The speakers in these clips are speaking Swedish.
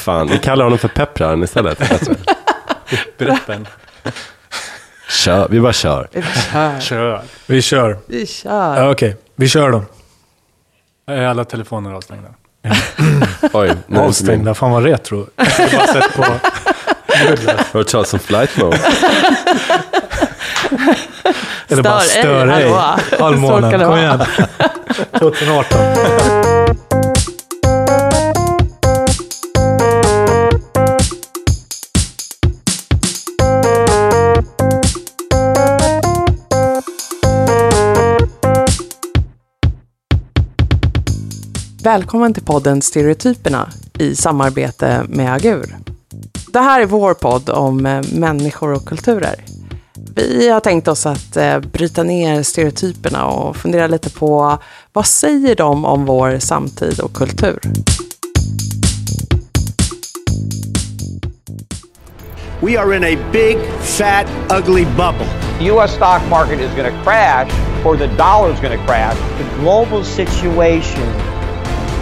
fan, vi kallar honom för peppraren istället. Bättre. Preppen. Kör, vi bara kör. Vi kör. Kör. Vi kör. Vi kör. Ja, Okej, vi kör då. Är alla telefoner avstängda? Oj, min. Avstängda? Fan vad retro. Jag har bara sett på... Har du talat som flight mode? Eller bara Stör ej, hallå. Halvmånen, kom igen. 2018. Välkommen till podden Stereotyperna i samarbete med Agur. Det här är vår podd om eh, människor och kulturer. Vi har tänkt oss att eh, bryta ner stereotyperna och fundera lite på vad säger de om vår samtid och kultur? We are in a big, fat, ugly bubble. U.S. stock market is going to crash or the dollar is going to crash. The global situation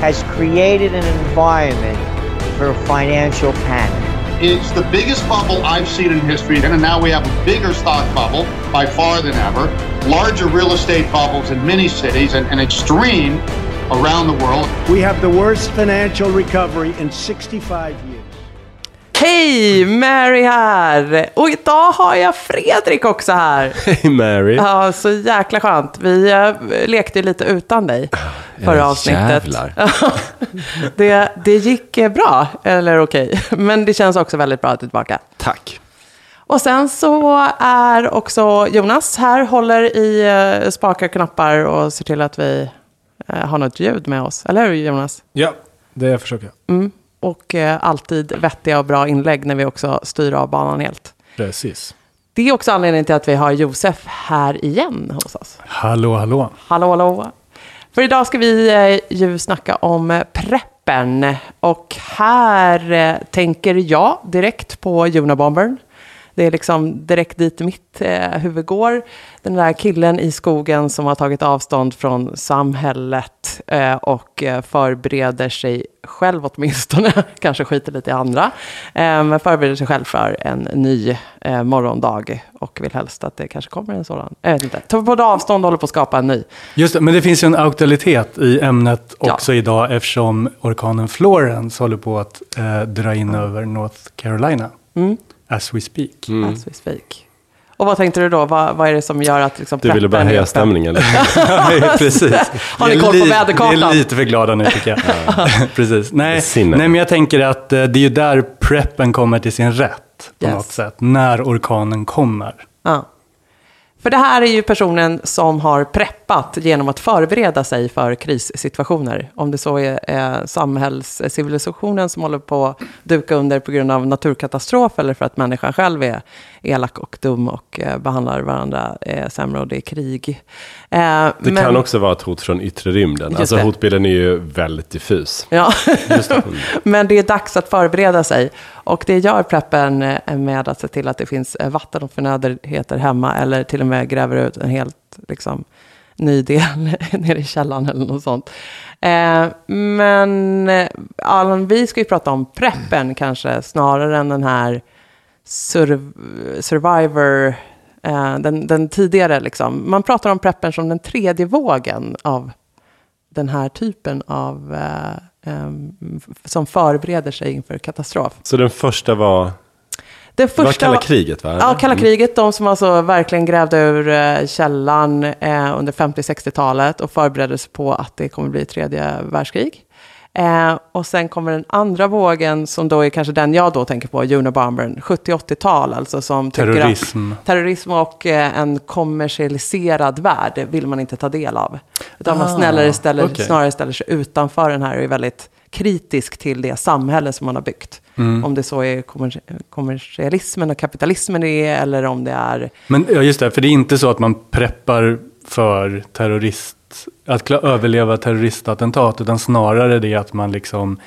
has created an environment for financial panic. It's the biggest bubble I've seen in history, and now we have a bigger stock bubble by far than ever, larger real estate bubbles in many cities, and, and extreme around the world. We have the worst financial recovery in 65 years. Hej, Mary här! Och idag har jag Fredrik också här. Hej Mary. Ja, så jäkla skönt. Vi eh, lekte ju lite utan dig förra avsnittet. jävlar. det, det gick eh, bra, eller okej. Men det känns också väldigt bra att du är tillbaka. Tack. Och sen så är också Jonas här, håller i eh, spakar, knappar och ser till att vi har något ljud med oss. Eller hur Jonas? Ja, det försöker jag. Och eh, alltid vettiga och bra inlägg när vi också styr av banan helt. Precis. Det är också anledningen till att vi har Josef här igen hos oss. Hallå, hallå. Hallå, hallå. För idag ska vi eh, ju snacka om preppen. Och här eh, tänker jag direkt på Junabombern. Det är liksom direkt dit mitt eh, huvud går. Den där killen i skogen som har tagit avstånd från samhället eh, och eh, förbereder sig själv åtminstone, kanske skiter lite i andra, eh, men förbereder sig själv för en ny eh, morgondag och vill helst att det kanske kommer en sådan. Jag vet inte. Tar både avstånd och håller på att skapa en ny. Just det, men det finns ju en aktualitet i ämnet Ja. också idag eftersom orkanen Florence håller på att eh, dra in över North Carolina. Mm. As we speak. As we speak. Och vad tänkte du då? Vad, vad är det som gör att liksom Du ville bara höja stämningen lite. Precis. Har ni koll på väderkartan? Vi är lite för glada nu tycker jag. Precis. Nej, nej, men jag tänker att eh, det är ju där preppen kommer till sin rätt. På Yes. något sätt. När orkanen kommer. Ja. För det här är ju personen som har preppat genom att förbereda sig för krissituationer. Om det så är eh, samhällscivilisationen som håller på att duka under på grund av naturkatastrof eller för att människan själv är elak och dum och eh, behandlar varandra eh, sämre och det är krig. Eh, Det men- kan också vara ett hot från yttre rymden. Just Alltså det. hotbilden är ju väldigt diffus. Ja, men det är dags att förbereda sig. Och det gör preppen eh, med att se till att det finns eh, vatten och förnödenheter hemma. Eller till och med gräver ut en helt liksom, ny del nere i källaren eller något sånt. Eh, men eh, Alan, vi ska ju prata om preppen kanske snarare än den här sur survivor, eh, den, den tidigare liksom. Man pratar om preppen som den tredje vågen av den här typen av eh, f- som förbereder sig inför katastrof. Så den första var, Det det var första kalla kriget va? Ja, kalla kriget. De som alltså verkligen grävde ur eh, källan eh, under 50-60-talet och förberedde sig på att det kommer bli tredje världskrig. Eh, och sen kommer den andra vågen som då är kanske den jag då tänker på, Unabombern, 70-80-tal alltså som tycker Terrorism. att terrorism och eh, en kommersialiserad värld vill man inte ta del av. Utan man Ah, snällare ställer, okej. snarare ställer sig utanför den här och är väldigt kritisk till det samhälle som man har byggt. Mm. Om det så är kommer- kommersialismen och kapitalismen det är, eller om det är... Men ja, just det, för det är inte så att man preppar för terrorist, att överleva terroristattentat, utan snarare det att man liksom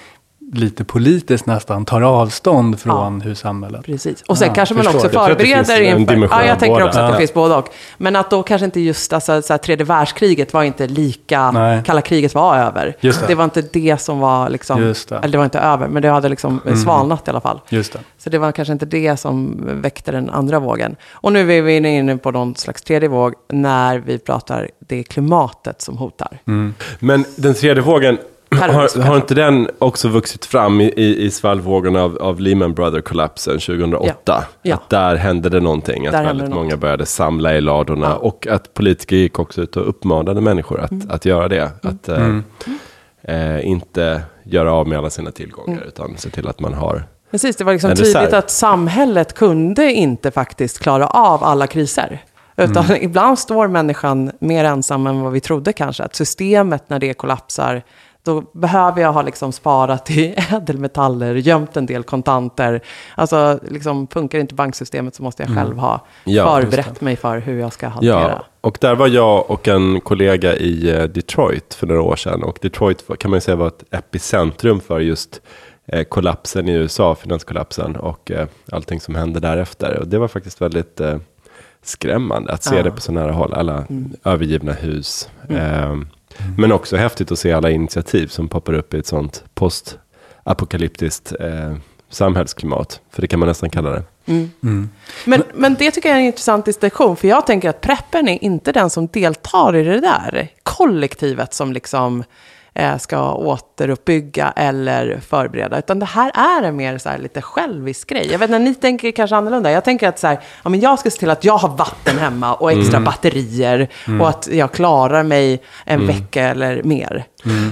lite politiskt nästan tar avstånd från hur samhället... Precis. Och sen Ja, kanske man förstår. också det förbereder en inför... dimension Ja, jag tänker båda. också att det Ja. finns både och. Men att då kanske inte just alltså, så här, tredje världskriget var inte lika... Nej. Kalla kriget var över. Just det. var inte det som var liksom... Just det. Mm. Eller det var inte över, men det hade liksom svalnat i alla fall. Just det. Så det var kanske inte det som väckte den andra vågen. Och nu är vi inne på någon slags tredje våg när vi pratar det är klimatet som hotar. Mm. Men den tredje vågen, har, har inte den också vuxit fram i, i, i svallvågorna av, av Lehman Brothers-kollapsen 2008? Ja. Ja. Att där hände det någonting, att Där väldigt det något. många började samla i ladorna Ja. och att politiker gick också ut och uppmanade människor att, Mm. att göra det. Att eh, eh, inte göra av med alla sina tillgångar utan se till att man har Precis, det var liksom tydligt att samhället kunde inte faktiskt klara av alla kriser. Utan Mm. ibland står människan mer ensam än vad vi trodde kanske. Att systemet när det kollapsar, då behöver jag ha liksom sparat i ädelmetaller, gömt en del kontanter. Alltså, liksom, funkar inte banksystemet så måste jag själv ha Mm. Ja, förberett mig för hur jag ska hantera. Ja, och där var jag och en kollega i eh, Detroit för några år sedan. Och Detroit kan man ju säga var ett epicentrum för just eh, kollapsen i USA, finanskollapsen och eh, allting som hände därefter. Och det var faktiskt väldigt eh, skrämmande att se Ja. det på så nära håll. Alla övergivna hus. Eh, men också häftigt att se alla initiativ som poppar upp i ett sånt postapokalyptiskt eh, samhällsklimat. För det kan man nästan kalla det. Men, men det tycker jag är en intressant distinktion, för jag tänker att preppen är inte den som deltar i det där kollektivet som liksom eh, ska återuppbygga eller förbereda, utan det här är en mer så här lite självisk grej. Jag vet inte, ni tänker kanske annorlunda. Jag tänker att så här, ja, men jag ska se till att jag har vatten hemma och extra batterier och att jag klarar mig en vecka eller mer.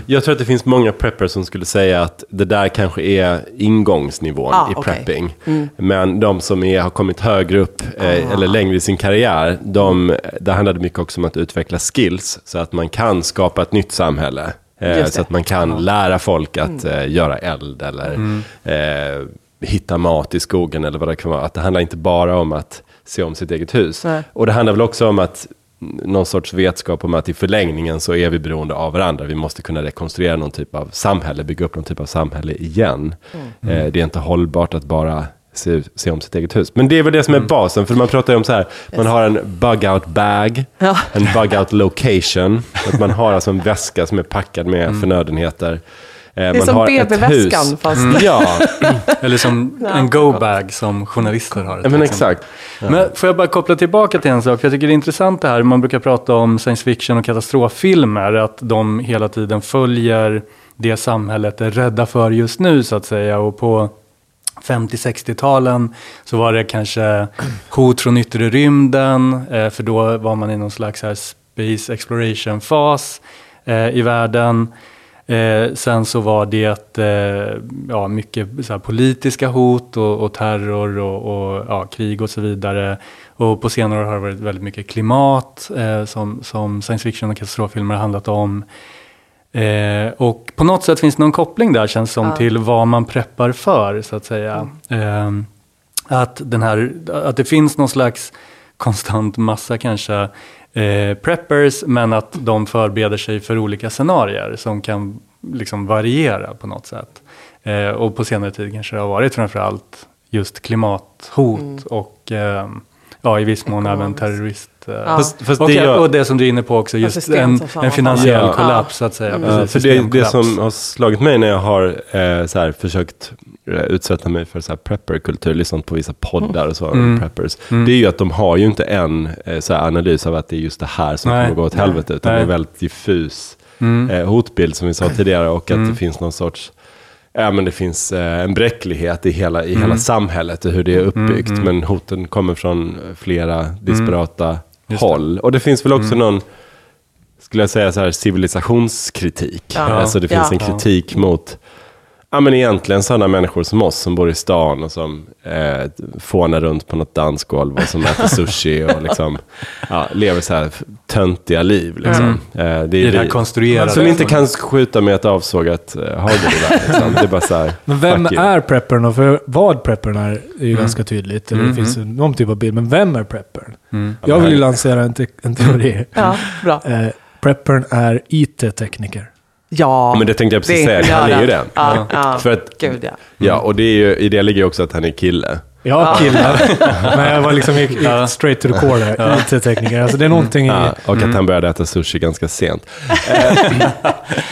Jag tror att det finns många preppers som skulle säga att det där kanske är ingångsnivån Ah, i okej. prepping. Men de som är, har kommit högre upp eh, eller längre i sin karriär, de, där handlar det mycket också om att utveckla skills så att man kan skapa ett nytt samhälle. Eh, så att man kan lära folk att eh, göra eld eller eh, hitta mat i skogen eller vad det kan vara. Att det handlar inte bara om att se om sitt eget hus. Nej. Och det handlar väl också om att någon sorts vetskap om att i förlängningen så är vi beroende av varandra. Vi måste kunna rekonstruera någon typ av samhälle, bygga upp någon typ av samhälle igen. Mm. Eh, det är inte hållbart att bara se, se om sitt eget hus. Men det är väl det som är basen, för man pratar ju om så här, man har en bug-out bag, Ja. en bug-out location, att man har alltså en väska som är packad med förnödenheter. Eh, Det är man som BB-väskan, fast... Ja, Eller som en go-bag som journalister har. ja, men exakt. Men får jag bara koppla tillbaka till en sak, för jag tycker det är intressant det här, man brukar prata om science fiction och katastroffilmer, att de hela tiden följer det samhället är rädda för just nu så att säga. Och på 50-60-talen så var det kanske hot från yttre rymden, eh, för då var man i någon slags här space exploration-fas eh, i världen. Eh, sen så var det ja, mycket så här, politiska hot och, och terror och, och ja, krig och så vidare. Och på senare år har det varit väldigt mycket klimat som, som science fiction och katastroffilmer har handlat om. Eh, och på något sätt finns det någon koppling där känns som till vad man preppar för så att säga. Eh, att, den här, att det finns någon slags konstant massa kanske eh, preppers men att de förbereder sig för olika scenarier som kan liksom variera på något sätt. Eh, och på senare tid kanske det har varit framförallt just klimathot och eh, ja, i viss mån även terrorist. Eh, Fast, fast och, det gör- och det som du är inne på också, just en, en finansiell Ja. kollaps så att säga. Ja, Precis, för det, det som har slagit mig när jag har eh, så här, försökt eh, utsätta mig för så här prepperkultur, lyssnat på vissa poddar och så, Mm. preppers, det är ju att de har ju inte en eh, så här, analys av att det är just det här som Nej. kommer gå åt helvete, utan Nej. det är en väldigt diffus Mm. eh, hotbild som vi sa tidigare och att det finns någon sorts Ja, men det finns eh, en bräcklighet i hela, i Mm. hela samhället och hur det är uppbyggt. Men hoten kommer från flera disparata Mm. Det. håll. Och det finns väl också någon, skulle jag säga så här, civilisationskritik. Ja. Alltså det finns Ja. en kritik mot, ja men egentligen sådana människor som oss som bor i stan och som eh, fånar runt på något dansgolv och som äter sushi och liksom, ja, lever så här töntiga liv. Liksom. Eh, det är Mm. I det här vi- konstruerade. Som inte kan skjuta med ett avsågat eh, hagelgevär. Liksom. Det är bara så här, Men vem är preppern och för vad preppern är är ju ganska tydligt. Mm. det finns ju någon typ av bild. Men vem är preppern? Jag vill ju lansera en, te- en teori. Ja, bra. Eh, preppern är IT-tekniker. Ja, Men det tänkte jag precis det säga, han är ju det. Ja, ja. För att, Gud ja. ja, och det är ju, i det ligger ju också att han är kille. Ja, killar. Men jag var liksom gick, gick straight to the core där. IT-tekniker. Alltså det är någonting i... Ja, och att han började äta sushi ganska sent. Eh,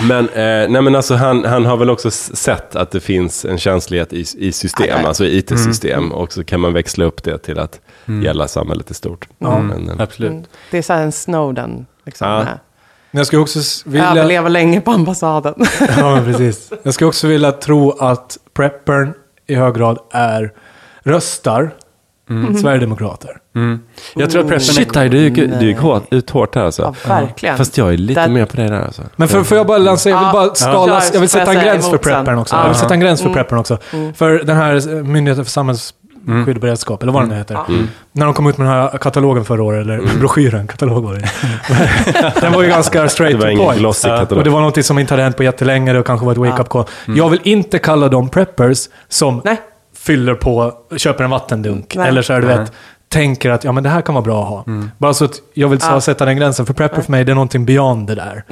men, eh, nej men alltså han, han har väl också sett att det finns en känslighet i, i system, alltså i IT-system. Och så kan man växla upp det till att gälla samhället i stort. Men, eh, Absolut. Mm. Det är så här en Snowden. Liksom, Ja. Jag skulle också vilja... Överleva länge på ambassaden. Ja, men precis. Jag skulle också vilja tro att preppern i hög grad är röstar Sverigedemokrater. Mm. Jag tror att preppen Shit, är... Du gick, du gick hårt, ut hårt här alltså. ja, verkligen. Fast jag är lite Där- mer på det där alltså. Men för, får jag bara lansera, jag vill bara skala, Ja. jag vill sätta en gräns för sen? preppern också. Ja. Jag vill sätta en gräns för Mm. preppern också. För den här Myndigheten för samhällsskydd och beredskap, eller vad den nu heter. När de kom ut med den här katalogen förra året, eller broschyren, katalog var det. Den var ju ganska straight Det to point. Och det var något som inte hade hänt på jättelänge, det kanske var ett wake-up call. Jag vill inte kalla dem preppers som Nej. fyller på, köper en vattendunk. Nej. Eller så är du vet, tänker att ja, men det här kan vara bra att ha. Bara så att jag vill Ja. sätta den gränsen. För prepper för mig, det är någonting beyond det där.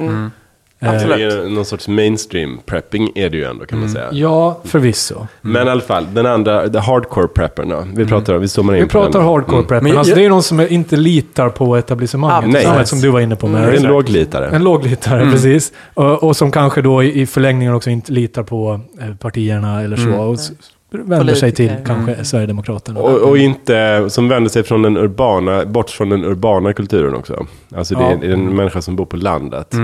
Det är ju någon sorts mainstream prepping är det ju ändå kan man säga. Ja, förvisso. Men i alla fall, den andra, the hardcore prepperna. Vi pratar vi zoomar in Vi på pratar den. hardcore Mm. prepper. Men alltså, det är någon som inte litar på etablissemanget. Nej. nej. Som du var inne på. Med Det är en låglitare. En låglitare, precis. Och, och som kanske då i, i förlängningen också inte litar på eh, partierna eller så. Och vänder sig till Politiker. kanske Sverigedemokraterna. Och, och inte, som vänder sig från den urbana, bort från den urbana kulturen också. Alltså det är, Ja. är en människa som bor på landet.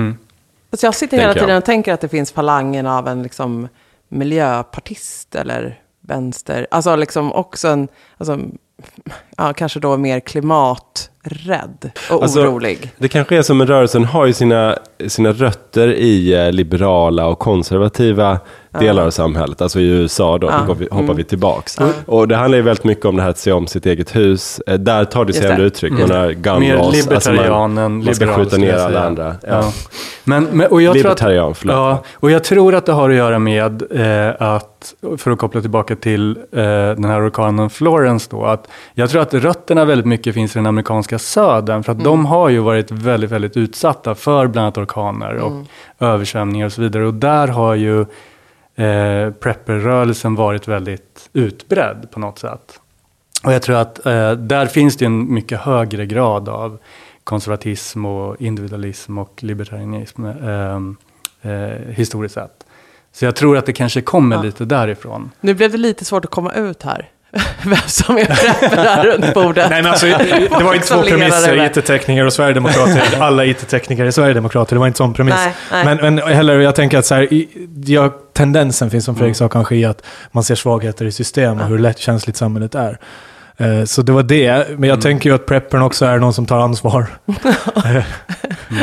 Alltså jag sitter hela jag. tiden och tänker att det finns falangen av en liksom miljöpartist eller vänster. Alltså liksom också en, alltså, ja, kanske då mer klimaträdd och Alltså, orolig. Det kanske är som en rörelsen har ju sina, sina rötter i eh, liberala och konservativa delar av samhället. Alltså i USA då, Ja. då vi, hoppar Mm. vi tillbaks. Och det handlar ju väldigt mycket om det här att se om sitt eget hus. Eh, Där tar det sig ändå det. uttryck. Man har gun Mer laws, libertarian man, än man ska liberal, skjuta ner alla andra. Ja. Ja. Men, men, och jag tror att, Libertarian, förlåt. ja, och jag tror att det har att göra med eh, att, för att koppla tillbaka till eh, den här orkanen Florence då, att jag tror att rötterna väldigt mycket finns i den amerikanska södern, för att de har ju varit väldigt, väldigt utsatta för bland annat orkaner och översvämningar och så vidare. Och där har ju eh, prepperrörelsen varit väldigt utbredd på något sätt. Och jag tror att eh, där finns det en mycket högre grad av konservatism och individualism och libertarianism eh, eh, historiskt sett. Så jag tror att det kanske kommer lite därifrån. Nu blev det lite svårt att komma ut här. Vem som är här runt bordet. Nej, men alltså, det var inte två premisser. IT-tekniker och Sverigedemokrater. alla IT-tekniker är Sverigedemokrater. Det var inte sån premiss. Nej, nej. Men, men heller, jag tänker att så här, i, ja, tendensen finns, som Fredrik sa, kanske i att man ser svagheter i system och hur lättkänsligt samhället är. Eh, Så det var det. Men jag tänker ju att preppern också är någon som tar ansvar eh,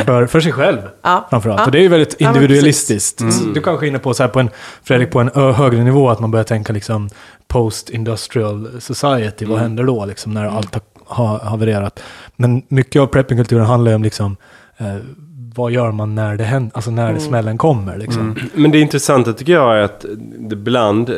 för, för sig själv. Ja. Framförallt. Ja. Och det är ju väldigt Ja, men individualistiskt. Du kanske är inne på, så här, på en, Fredrik, på en högre nivå, att man börjar tänka liksom post-industrial society. Vad händer då, liksom, när allt har, har havererat? Men mycket av preppingkulturen handlar ju om liksom, eh, vad gör man när det händer, alltså när smällen kommer. Liksom. Men det intressanta tycker jag är att det bland eh,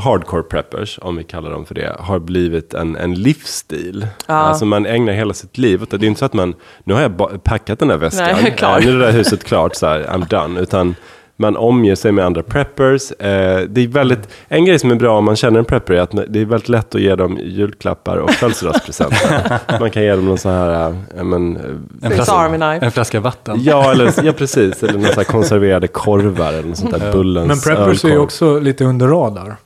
hardcore preppers, om vi kallar dem för det, har blivit en, en livsstil. Ja. Alltså man ägnar hela sitt liv åt det. Det är inte så att man, nu har jag packat den här väskan, Nej, jag är klar. Eh, nu är det där huset klart, så här, I'm done. Utan man omger sig med andra preppers. Eh, det är väldigt, en grej som är bra om man känner en prepper är att det är väldigt lätt att ge dem julklappar och födelsedagspresenter. man kan ge dem någon sån här, eh, men, eh, En Army Knife. en flaska vatten. Ja, eller, ja, precis. Eller här konserverade korvar eller något sånt där bullens Men preppers är ju ölkorv. också lite under radar.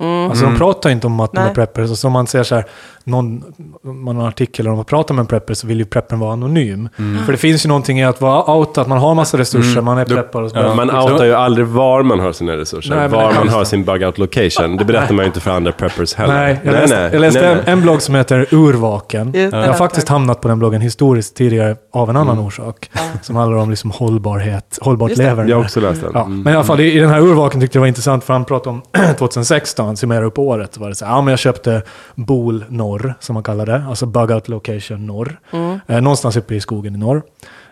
Alltså de pratar inte om att de är Nej. preppers. Och så om man ser så här, någon, man har en artikel om att prata med en prepper så vill ju preppern vara anonym. För det finns ju någonting i att vara out, att man har massa resurser, man är preppar och så. Ja, man outar ju aldrig var man har sina resurser. Nej, var man har sin bug-out location. Det berättar man ju inte för andra preppers heller. Nej, jag läste, jag läste nej, en, nej. en blogg som heter Urvaken. Just jag har faktiskt hamnat på den bloggen historiskt tidigare av en annan Mm. orsak. Som handlar om liksom hållbarhet, hållbart leverne. Jag har också läst den. Ja, Mm. men i alla fall i, i den här urvaken tyckte jag var intressant för han pratade om 2016, summerar upp året. Var det så här, ja, men jag köpte Bol norr, som man kallar det. Alltså bug out location norr. Eh, någonstans uppe i skogen i norr.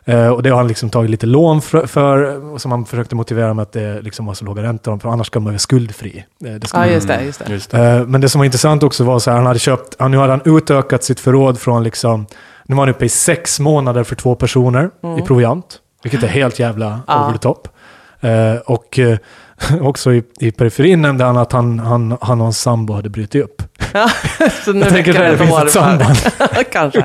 Eh, och det har han liksom tagit lite lån för, för och som han försökte motivera med att det liksom var så låga räntor. För annars ska man vara skuldfri. Eh, det ska Ja, just det. Just det. Just det. Eh, Men det som var intressant också var så här, han hade köpt, han, nu hade han utökat sitt förråd från liksom, nu var han uppe i sex månader för två personer i proviant. Vilket är helt jävla Ja. over the top. Eh, och eh, också i, i periferin nämnde han att han, han, han och hans sambo hade brutit upp. Ja, så nu Jag tänker att det finns ett samband. Kanske.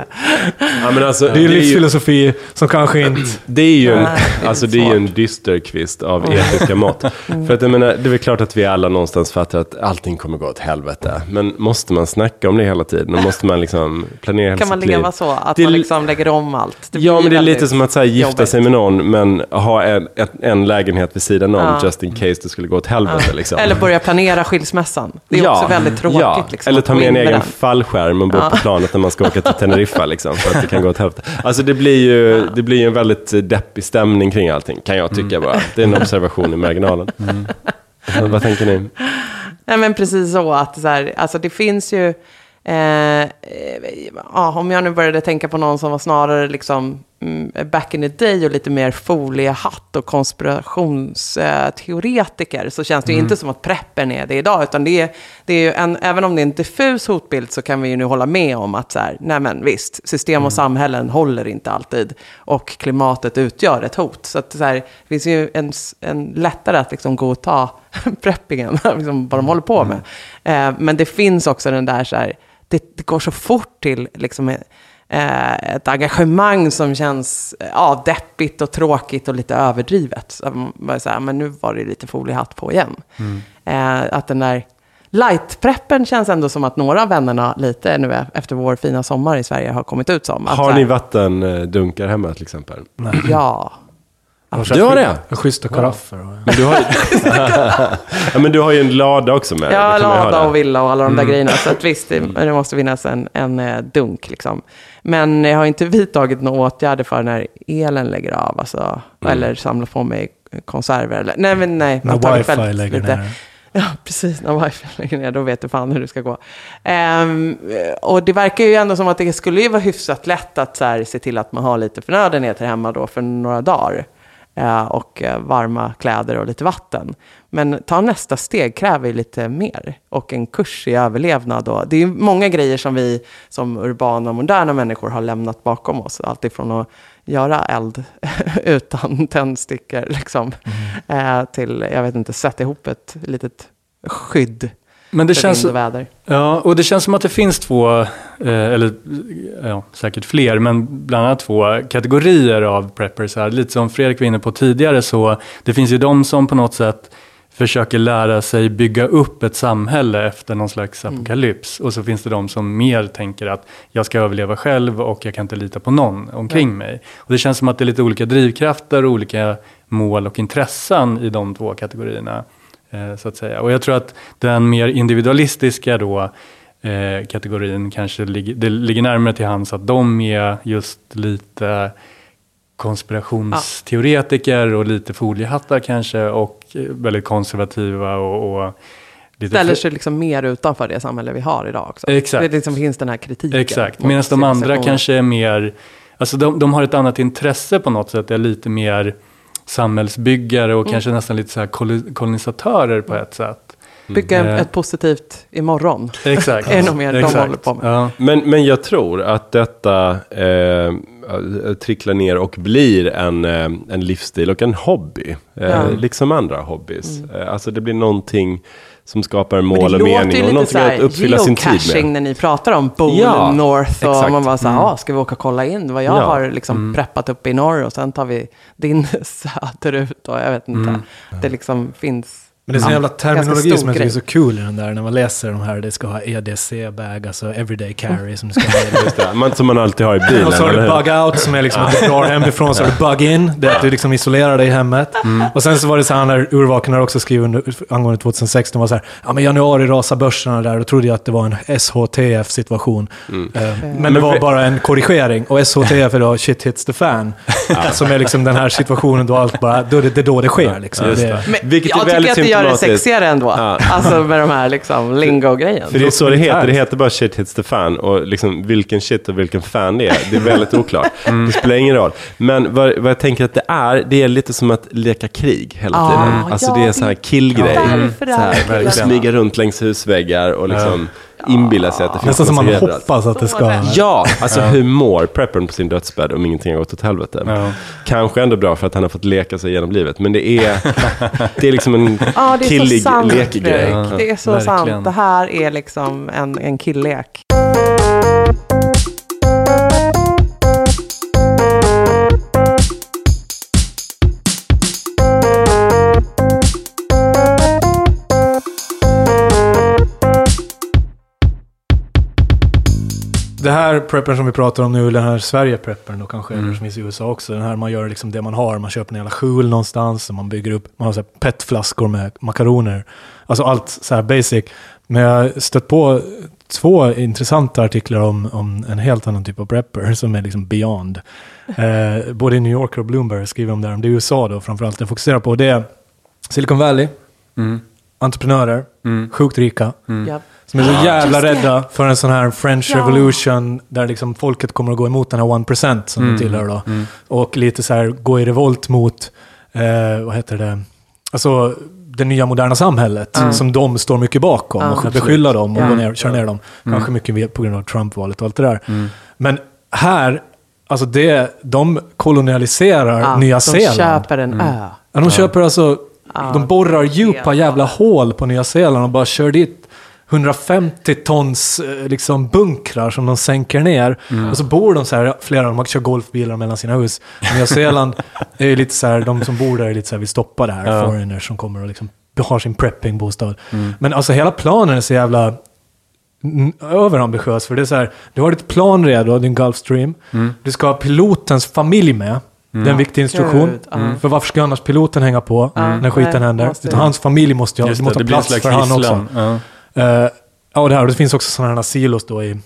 Ja, men alltså, Det är ju livsfilosofi som kanske inte... Det är ju en, Nej, det är alltså, det är ju en dysterkvist av etiska mått. För att jag menar, det är väl klart att vi alla någonstans fattar att allting kommer gå åt helvete. Men måste man snacka om det hela tiden? Och måste man liksom planera hela Kan man leva liv? så? Att Det är man li- liksom lägger om allt? Det Ja, men det är lite som att så här, gifta jobbigt. sig med någon, men ha en, en, en lägenhet vid sidan om, Ja. just in case det skulle gå åt helvete. Liksom. Eller börja planera skilsmässan. Det är också väldigt tråkigt. Ja. Liksom, Att ta med en egen fallskärm och bo på planet när man ska åka till Teneriffa, liksom, för att det kan gå åt helvete. Alltså det blir ju det blir ju en väldigt eh, deppig stämning kring allting, kan jag tycka bara. Det är en observation i marginalen. Men Vad tänker ni? Nej, men precis så att så här, alltså det finns ju, eh, eh, ja, om jag nu började tänka på någon som var snarare liksom mm, back in the day och lite mer foliehatt och konspirationsteoretiker så känns det ju inte som att preppen är det idag, utan det är, det är ju en, även om det är en diffus hotbild så kan vi ju nu hålla med om att så här, nej men visst, system och samhällen håller inte alltid och klimatet utgör ett hot. Så att så här, det finns ju en, en lättare att liksom gå och ta preppingen, liksom vad de håller på med. Eh, men det finns också den där så här, det, det går så fort till liksom, eh, ett engagemang som känns eh, ja, deppigt och tråkigt och lite överdrivet. Så man bara så här, men nu var det lite foliehatt på igen. Eh, att den där light-preppen känns ändå som att några av vännerna lite nu efter vår fina sommar i Sverige har kommit ut som. Att Har ni vattendunkar hemma till exempel? Ja. Du har det? Schyssta karaffer. och- Men du har, ja, men du har ju en lada också med. Ja, lada och villa och alla de där grejerna. Så att visst, det, det måste finnas en, en eh, dunk liksom. Men jag har inte vidtagit några åtgärder för när elen lägger av. Alltså, Eller samlar på mig konserver. Eller, nej, men nej. När wifi lägger lite- ner. Ja, precis. När wifi lägger ner, då vet du fan hur det ska gå. Ehm, och det verkar ju ändå som att det skulle ju vara hyfsat lätt att så här, se till att man har lite förnödenheter hemma då för några dagar. Eh, och eh, varma kläder och lite vatten. Men ta nästa steg kräver lite mer. Och en kurs i överlevnad. Och, det är många grejer som vi som urbana, moderna människor har lämnat bakom oss. Alltifrån att göra eld utan tändstickor liksom, eh, till, jag vet inte, sätta ihop ett litet skydd Men det känns, och väder. ja, och det känns som att det finns två, eh, eller ja, säkert fler, men bland annat två kategorier av preppers här. Lite som Fredrik var inne på tidigare, så det finns ju de som på något sätt försöker lära sig bygga upp ett samhälle efter någon slags apokalyps. Och så finns det de som mer tänker att jag ska överleva själv och jag kan inte lita på någon omkring mig. Och det känns som att det är lite olika drivkrafter och olika mål och intressen i de två kategorierna. Eh, så att säga. Och jag tror att den mer individualistiska då, eh, kategorin kanske ligger, det ligger närmare till hands att de är just lite konspirationsteoretiker och lite foliehattar kanske och eh, väldigt konservativa och, och lite Ställer sig liksom mer utanför det samhälle vi har idag också. Exakt. Det liksom finns den här kritiken. Exakt, medan de andra kanske är mer, alltså de, de har ett annat intresse på något sätt, är lite mer samhällsbyggare och kanske nästan lite så här kol- kolonisatörer på ett sätt. Bygga Eh. ett positivt imorgon. Exakt. Är nog mer de Exakt. håller på med. Ja. Men, men jag tror att detta eh, tricklar ner och blir en, eh, en livsstil och en hobby. Eh, Ja. Liksom andra hobbys. Eh, alltså det blir någonting som skapar mål och det låter mening ju och lite någonting så att uppfylla sin tid geocaching med. när ni pratar om Bowl Ja, North och exakt. man bara så här, Mm. ah, ska vi åka och kolla in vad jag Ja. har liksom preppat upp i norr och sen tar vi din söderut och jag vet inte. Det liksom finns. Men det är Ja, jävla terminologi som jag tycker är så cool i den där. När man läser de här, det ska ha EDC-bag, alltså everyday carry som du ska ha. Just det, man, som man alltid har i bilen. Och så har du eller hur? bug out som är liksom att du drar hemifrån, så har du bug in, det är att du liksom isolerar dig i hemmet. Och sen så var det så här när urvaken har också skrivit under, angående 2016, var så här, ja men januari rasar börserna där, då trodde jag att det var en SHTF-situation. Eh, Men det var bara en korrigering. Och SHTF är då shit hits the fan. Som är liksom den här situationen då allt bara, då det, det är då det sker liksom. Det- det. Men Vilket är väldigt det gör det sexigare ändå. Ja. Alltså med de här liksom lingo-grejen. För det är så det heter, det heter bara shit hits the fan. Och liksom vilken shit och vilken fan det är, det är väldigt oklart. Det spelar ingen roll. Men vad, vad jag tänker att det är, det är lite som att leka krig hela Ah, tiden. Alltså ja, det är så här killgrej. Därför Så här, är det killarna. smyga runt längs husväggar och liksom inbillar sig att det finns Nästan som man överallt. hoppas att det ska... Ja, alltså hur mår preppern på sin dödsbädd om ingenting har gått åt helvete? Ja. Kanske ändå bra för att han har fått leka sig genom livet, men det är, det är liksom en Ja, det är så killig sant. lekgrej. Det är så verkligen. sant. Det här är liksom en, en killlek. Det här preppern som vi pratar om nu, den här Sverige-preppern då kanske, Mm. eller som finns i USA också. Den här man gör liksom det man har, man köper en jävla skjul någonstans, och man bygger upp, man har så här petflaskor med makaroner. Alltså allt så här basic. Men jag har stött på två intressanta artiklar om, om en helt annan typ av prepper som är liksom beyond. Eh, både i New York och Bloomberg skriver om det här, om det är USA då framförallt. Jag fokuserar på det är Silicon Valley, Mm. entreprenörer, Mm. sjukt rika. Ja. Som är så jävla rädda för en sån här French. Revolution där liksom folket kommer att gå emot den här 1% som Mm. de tillhör då. Mm. Och lite så här gå i revolt mot, eh, vad heter det, alltså det nya moderna samhället Mm. som de står mycket bakom Ja. och Absolut. beskylla dem och Ja. ner, köra ner dem. Mm. Kanske mycket på grund av Trump-valet och allt det där. Mm. Men här, alltså det, de kolonialiserar Ja, Nya de Zeeland. köper en ö. Ja, de köper alltså, de borrar djupa jävla hål på Nya Zeeland och bara kör dit 150 tons eh, liksom bunkrar som de sänker ner. Och så bor de så här, flera av dem kör golfbilar mellan sina hus. Nya Zeeland är lite så här, de som bor där är lite så här, vill stoppa det här, Ja. foreigners som kommer och liksom har sin preppingbostad. Men alltså hela planen är så jävla mm, överambitiös. För det är så här, du har ditt plan redo, din Gulfstream. Du ska ha pilotens familj med. Det är en viktig instruktion. Gud, ja. För varför ska annars piloten hänga på Mm. när skiten Nej, händer? Utan hans familj måste ju ha, måste det ha plats för han också. Ja. Eh, ja, och det, här, det finns också sådana här silos då i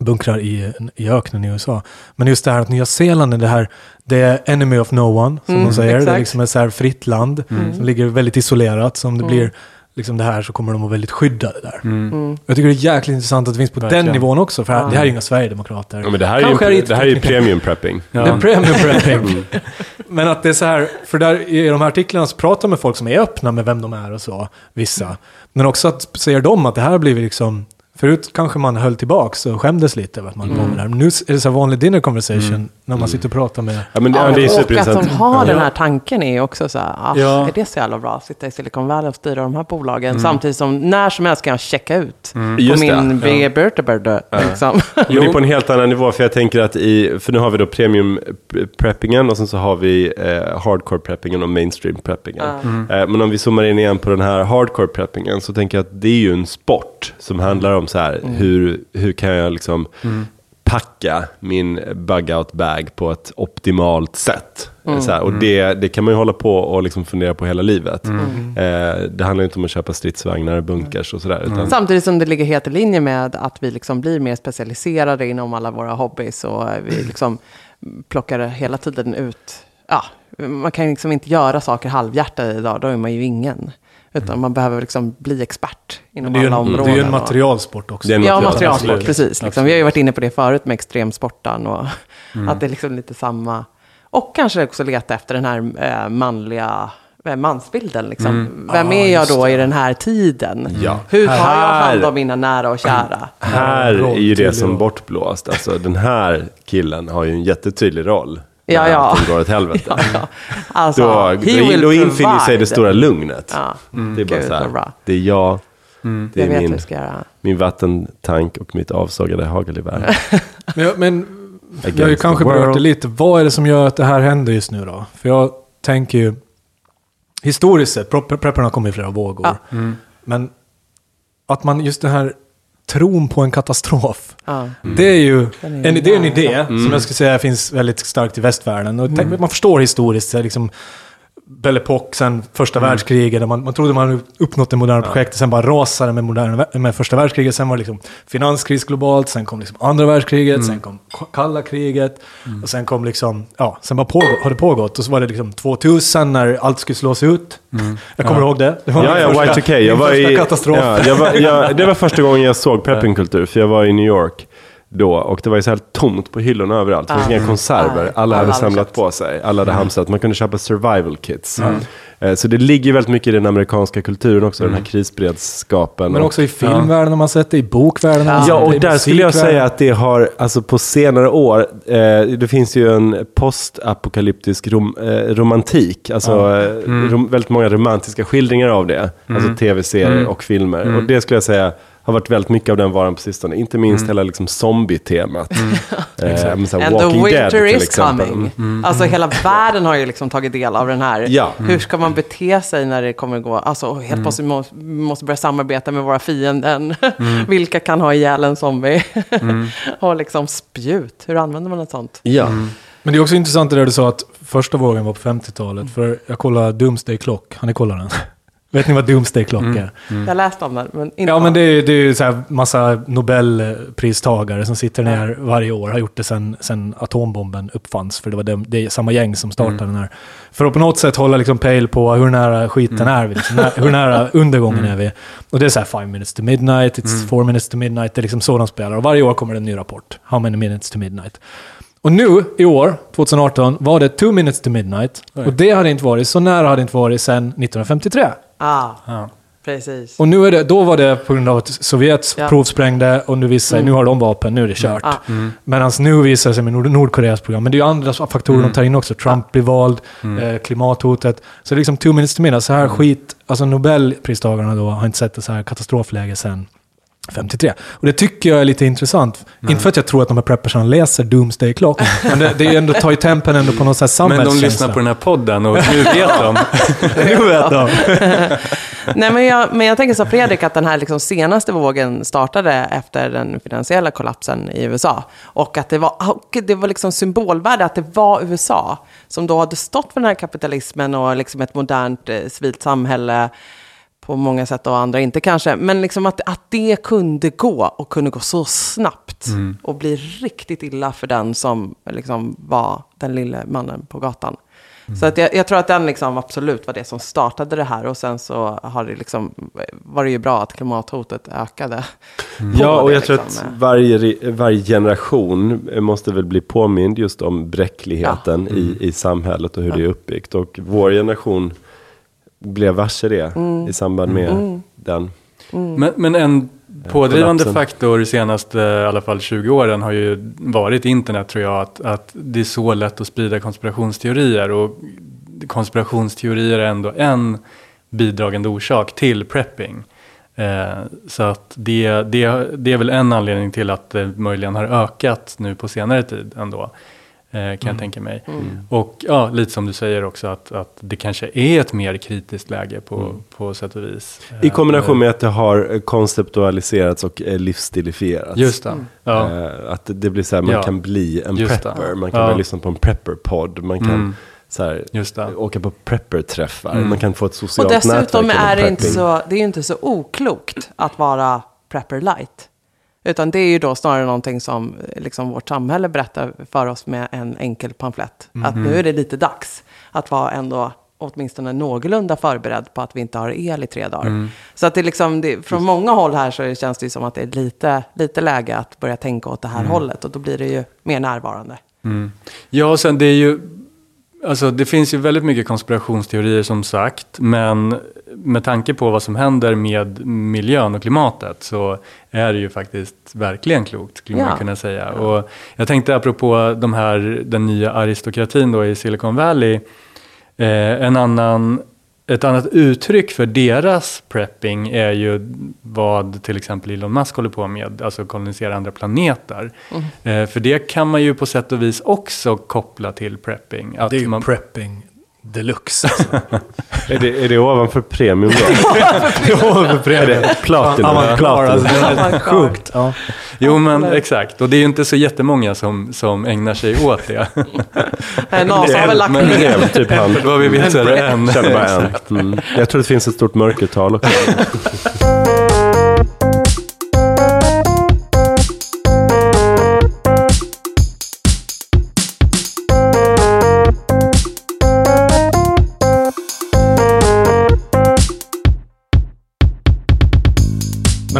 bunkrar i, i öknen i USA. Men just det här att Nya Zeeland är det här, det är enemy of no one, som Mm, de säger. Det är exakt. liksom ett så här fritt land som ligger väldigt isolerat. Så om det blir liksom det här så kommer de vara väldigt skyddade där. Mm. Jag tycker det är jäkligt intressant att det finns på Verkligen. den nivån också, för det här är ju inga Sverigedemokrater. Ja, men det här är Kanske är ju, det här är premium prepping. Ja. Det är premium prepping. Men att det är så här, för där i de här artiklarna så pratar man med folk som är öppna med vem de är och så, vissa. Men också att säger de att det här blir liksom, förut kanske man höll tillbaks och skämdes lite över att man Mm. var med där. Men nu är det så här vanlig dinner conversation när man sitter och pratar med... Ja, men det, Ja, ja, det är och att de har den Ja. här tanken är ju också så här, ah, Ja. är det så jävla bra att sitta i Silicon Valley och styra de här bolagen Mm. samtidigt som när som helst kan jag checka ut på Just min ja. Vertebrate. Liksom. Men det är på en helt annan nivå, för jag tänker att i, för nu har vi då premium pre- preppingen och sen så har vi eh, hardcore preppingen och mainstream preppingen. Eh, men om vi zoomar in igen på den här hardcore preppingen så tänker jag att det är ju en sport som handlar om så här, hur, hur kan jag liksom packa min bug out bag på ett optimalt sätt. Så här, och det, det kan man ju hålla på och liksom fundera på hela livet. Eh, det handlar ju inte om att köpa stridsvagnar, bunkers och sådär. utan- Samtidigt som det ligger helt i linje med att vi liksom blir mer specialiserade inom alla våra hobbys och vi liksom plockar hela tiden ut, ja, man kan liksom inte göra saker halvhjärtat idag, då är man ju ingen. Utan man behöver liksom bli expert inom alla en, områden. det är ju en materialsport också. Det är en Ja, material- materialsport, absolut. precis. Liksom. Vi har ju varit inne på det förut med extremsporten och Mm. att det är liksom lite samma. Och kanske också leta efter den här eh, manliga eh, mansbilden. Liksom. Vem Ja, är jag då det. i den här tiden? Ja. Hur tar jag Här- hand om mina nära och kära? Här är ju det som bortblåst. Alltså den här killen har ju en jättetydlig roll. Ja, ja. allting går åt helvete. Ja, ja. Alltså, Då, då, då infinner sig det stora lugnet. Ja. Det är bara Gud, så här, bra. det är jag, det Jag är min, jag ska göra. min vattentank och mitt avsågade hagelgevär. Men, jag- men jag har ju kanske berört det lite. Vad är det som gör att det här händer just nu då? För jag tänker ju, historiskt sett, prep- prepparna kommit i flera vågor. Ja. Men att man just den här tron på en katastrof. Ja. Det är ju är en, det är en idé som jag skulle säga finns väldigt starkt i västvärlden. Och tänk, Man förstår historiskt, liksom, Belle Epoque, sen första världskriget, där man, man trodde man hade uppnått det moderna projektet, sen bara rasade med, moderna, med första världskriget, sen var det liksom finanskris globalt, sen kom liksom andra världskriget, sen kom kalla kriget, och sen kom liksom, ja, sen bara pågå, har det pågått, och så var det liksom 2000 när allt skulle slås ut. Jag kommer ihåg det. det var Ja, ja, första, Y2K. Jag var i, katastrof. ja, jag var, jag, det var första gången jag såg preppingkultur, för jag var i New York då. Och det var ju så här tomt på hyllorna överallt. Det fanns Ja. inga konserver. Alla Alla hade samlat köpt. på sig. Alla hade hamstrat. Man kunde köpa survival kits. Eh, Så det ligger väldigt mycket i den amerikanska kulturen också, den här krisberedskapen. Men Och- också i filmvärlden har man sett det, i bokvärlden Ja, sett och där skulle jag säga att det har, alltså på senare år, eh, det finns ju en postapokalyptisk rom, eh, romantik, alltså eh, rom, väldigt många romantiska skildringar av det, alltså tv-serier och filmer. Och det skulle jag säga har varit väldigt mycket av den varan på sistone, inte minst hela liksom zombie-temat. Eh, så här And Walking the Dead winter till is exempel. coming. Alltså hela världen har ju liksom tagit del av den här. Ja. Hur ska man bete sig när det kommer gå? Alltså helt plötsligt måste vi måste börja samarbeta med våra fienden. Vilka kan ha ihjäl en zombie? och liksom spjut. Hur använder man ett sånt? Ja. Men det är också intressant det där du sa att första vågen var på 50-talet. För jag kollade Doomsday Clock, har ni kollat den? Vet ni vad Doomsday Clock är? Jag läste om den, men inte Ja, men det är, det är ju så här massa Nobelpristagare som sitter ner varje år. Har gjort det sen, sen atombomben uppfanns. För det var det, det är samma gäng som startade den här. För att på något sätt hålla liksom pejl på hur nära skiten är vi. Liksom, när, hur nära undergången är vi. Och det är så här five minutes to midnight, it's four minutes to midnight. Det är liksom så de spelar. Och varje år kommer det en ny rapport. How many minutes to midnight? Och nu, i år, 2018, var det two minutes to midnight. Och det hade inte varit, så nära hade det inte varit sedan 1953. Ah, precis. Och nu är det, då var det på grund av att Sovjet Ja. provsprängde och nu visar sig, nu har de vapen, nu är det kört. Ah. Medan nu visar det sig med Nord Nordkoreas program. Men det är ju andra faktorer de tar in också. Trump blir vald, eh, klimathotet. Så det är liksom two minutes to midnight. Så här skit, alltså Nobelpristagarna då har inte sett ett så här katastrofläge sedan 53. Och det tycker jag är lite intressant. Inte för att jag tror att de här preppersarna läser Doomsday Clock, men det, det är ändå, tar ju tempen ändå på någon sån här Men de samhällskänsla. lyssnar på den här podden och nu vet de. Nu vet de. Nej, men, jag, men jag tänker så Fredrik, att den här liksom senaste vågen startade efter den finansiella kollapsen i USA. Och att det var, och det var liksom symbolvärde att det var USA som då hade stått för den här kapitalismen och liksom ett modernt eh, civilt samhälle på många sätt och andra inte kanske. Men liksom att, att det kunde gå och kunde gå så snabbt och bli riktigt illa för den som liksom var den lille mannen på gatan. Så att jag, jag tror att den liksom absolut var det som startade det här och sen så har det liksom, var det ju bra att klimathotet ökade. Ja, på och jag tror liksom. att varje, re- varje generation måste väl bli påmind just om bräckligheten i, i samhället och hur det är uppbyggt. Och vår generation blev varse det i samband med den. Men, men en pådrivande kollapsen. faktor de senaste i alla fall 20 åren har ju varit internet tror jag. Att, att det är så lätt att sprida konspirationsteorier. Och konspirationsteorier är ändå en bidragande orsak till prepping. Eh, så att det, det, det är väl en anledning till att det möjligen har ökat nu på senare tid ändå. Eh, kan jag tänka mig. Och ja, lite som du säger också att, att det kanske är ett mer kritiskt läge på, på sätt och vis. I Eh, kombination med att det har eh, konceptualiserats och eh, livsstilifierats. Just det. Ja. Eh, Att det blir så här, man Ja. kan bli en Just det. prepper. Man kan Ja. lyssna på en prepper-podd. Man kan Mm. så här, Just det. Mm. åka på prepper-träffar. Man kan få ett Och socialt dessutom nätverk är det inte så, det är inte så oklokt att vara prepper light. Utan det är ju då snarare någonting som eh, liksom vårt samhälle berättar för oss med en enkel pamflett. Att Mhm. nu är det lite dags att vara ändå åtminstone någorlunda förberedd på att vi inte har el i tre dagar. Mm. Så att det liksom, det, från många håll här så känns det ju som att det är lite, lite läge att börja tänka åt det här Mm. hållet. Och då blir det ju mer närvarande. Ja, och sen det är ju, alltså det finns ju väldigt mycket konspirationsteorier som sagt, men med tanke på vad som händer med miljön och klimatet så är det ju faktiskt verkligen klokt, skulle Ja. man kunna säga. Och jag tänkte apropå de här, den nya aristokratin då i Silicon Valley, eh, en annan ett annat uttryck för deras prepping är ju vad till exempel Elon Musk håller på med, alltså kolonisera andra planeter. Eh, för det kan man ju på sätt och vis också koppla till prepping. Att Det är ju man, prepping deluxe. Alltså. Är det, är det ovanför premium då? är det platinum? Ja, man klarar alltså, det är sjukt. Ja. jo men exakt, och det är ju inte så jättemånga som, som ägnar sig åt det. NASA har väl lagt men- Det ner. är väl typ han. Vad vi vet så är det en. Jag känner bara en. Mm. Jag tror det finns ett stort mörkertal också.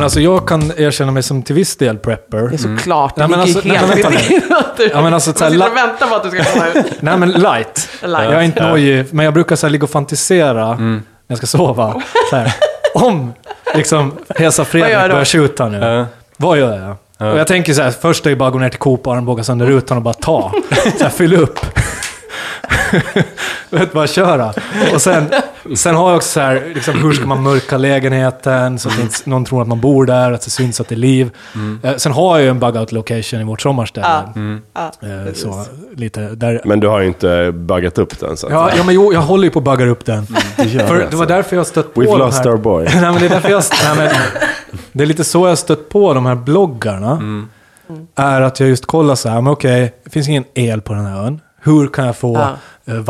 Men alltså jag kan erkänna mig som till viss del prepper. Det är såklart, det Nej, men ligger alltså- helt nej, vid din Ja, men alltså, man sitter och väntar på att du ska komma ut. Nej men light. Light. Jag är inte nojig, men jag brukar så här, ligga och fantisera när jag ska sova. Så här, om liksom Hesa Fredrik börjar skjuta nu. Ja. Vad gör jag? Och jag tänker så här, först är det bara att gå ner till Coop och armbåga sönder rutan och bara ta. Så här, fyll upp. Vet, bara köra. Och sen, sen har jag också så här, liksom, hur ska man mörka lägenheten så att inte någon tror att man bor där, att det syns att det är liv. Eh, Sen har jag ju en bug-out location i vårt sommarställe. Ja. Ja, Eh, precis. så, lite, där, Men du har ju inte buggat upp den så att Ja, ja men jo, jag håller ju på att bugga upp den. För det var därför jag stött på We've de lost här... our boy. nej, men det är därför jag... Nej, men, det är lite så jag stött på de här bloggarna. Är att jag just kollar så här, men okej, det finns ingen el på den här ön. Hur kan jag få Ja. eh,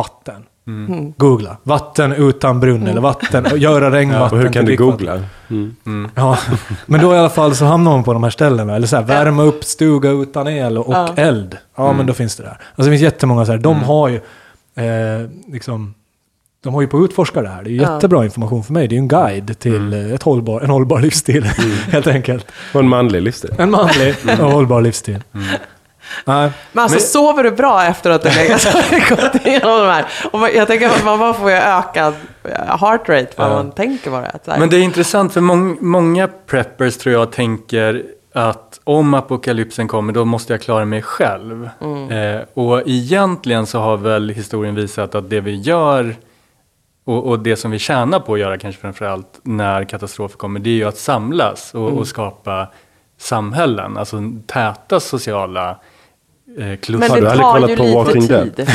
vatten? Googla. Vatten utan brunn eller vatten, göra regnvatten Och hur kan du googla? Ja, men då i alla fall så hamnar man på de här ställena. Eller så här, värma upp stuga utan el och, Ja. eld. Ja, men då finns det där. Alltså det finns jättemånga så här, de har ju eh, liksom... De har ju på att utforska det här. Det är Ja. jättebra information för mig. Det är ju en guide till ett hållbar, en hållbar livsstil, helt enkelt. Och en manlig livsstil. En manlig och hållbar livsstil. Nej, Men alltså sover du bra efter att du och gått igenom de här? Och jag tänker att man bara får ju ökad eh, heart rate vad man tänker. Så här. Men det är intressant för mång, många preppers tror jag tänker att om apokalypsen kommer då måste jag klara mig själv. Eh, och egentligen så har väl historien visat att det vi gör och, och det som vi tjänar på att göra kanske framförallt när katastrofer kommer det är ju att samlas och, och skapa samhällen, alltså täta sociala eh, kluster. Men det tar ju lite Walking tid.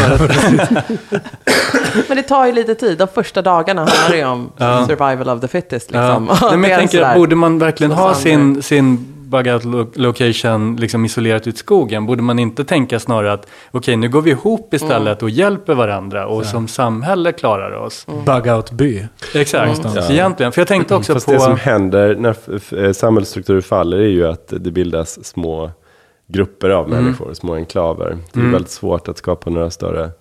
Men det tar ju lite tid. De första dagarna handlar det ju om survival of the fittest. Liksom. Ja. Nej, men jag tänker, sådär. borde man verkligen ha sin, sin bug-out lo- location liksom isolerat ut skogen? Borde man inte tänka snarare att okej, nu går vi ihop istället och hjälper varandra och som samhälle klarar oss? bug-out-by. Exakt, så egentligen. För jag tänkte också Fast på... det som händer när eh, samhällsstrukturer faller är ju att det bildas små grupper av Mm. människor, små enklaver. Det är väldigt svårt att skapa några större...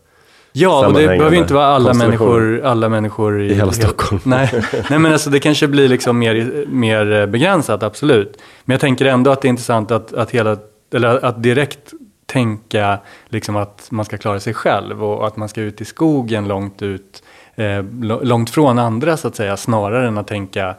Ja, och det behöver ju inte vara alla människor, alla människor i, I hela Stockholm. Nej. Nej, men alltså det kanske blir liksom mer, mer begränsat, absolut. Men jag tänker ändå att det är intressant att, att, hela, eller att direkt tänka liksom att man ska klara sig själv och att man ska ut i skogen långt ut, eh, långt från andra så att säga, snarare än att tänka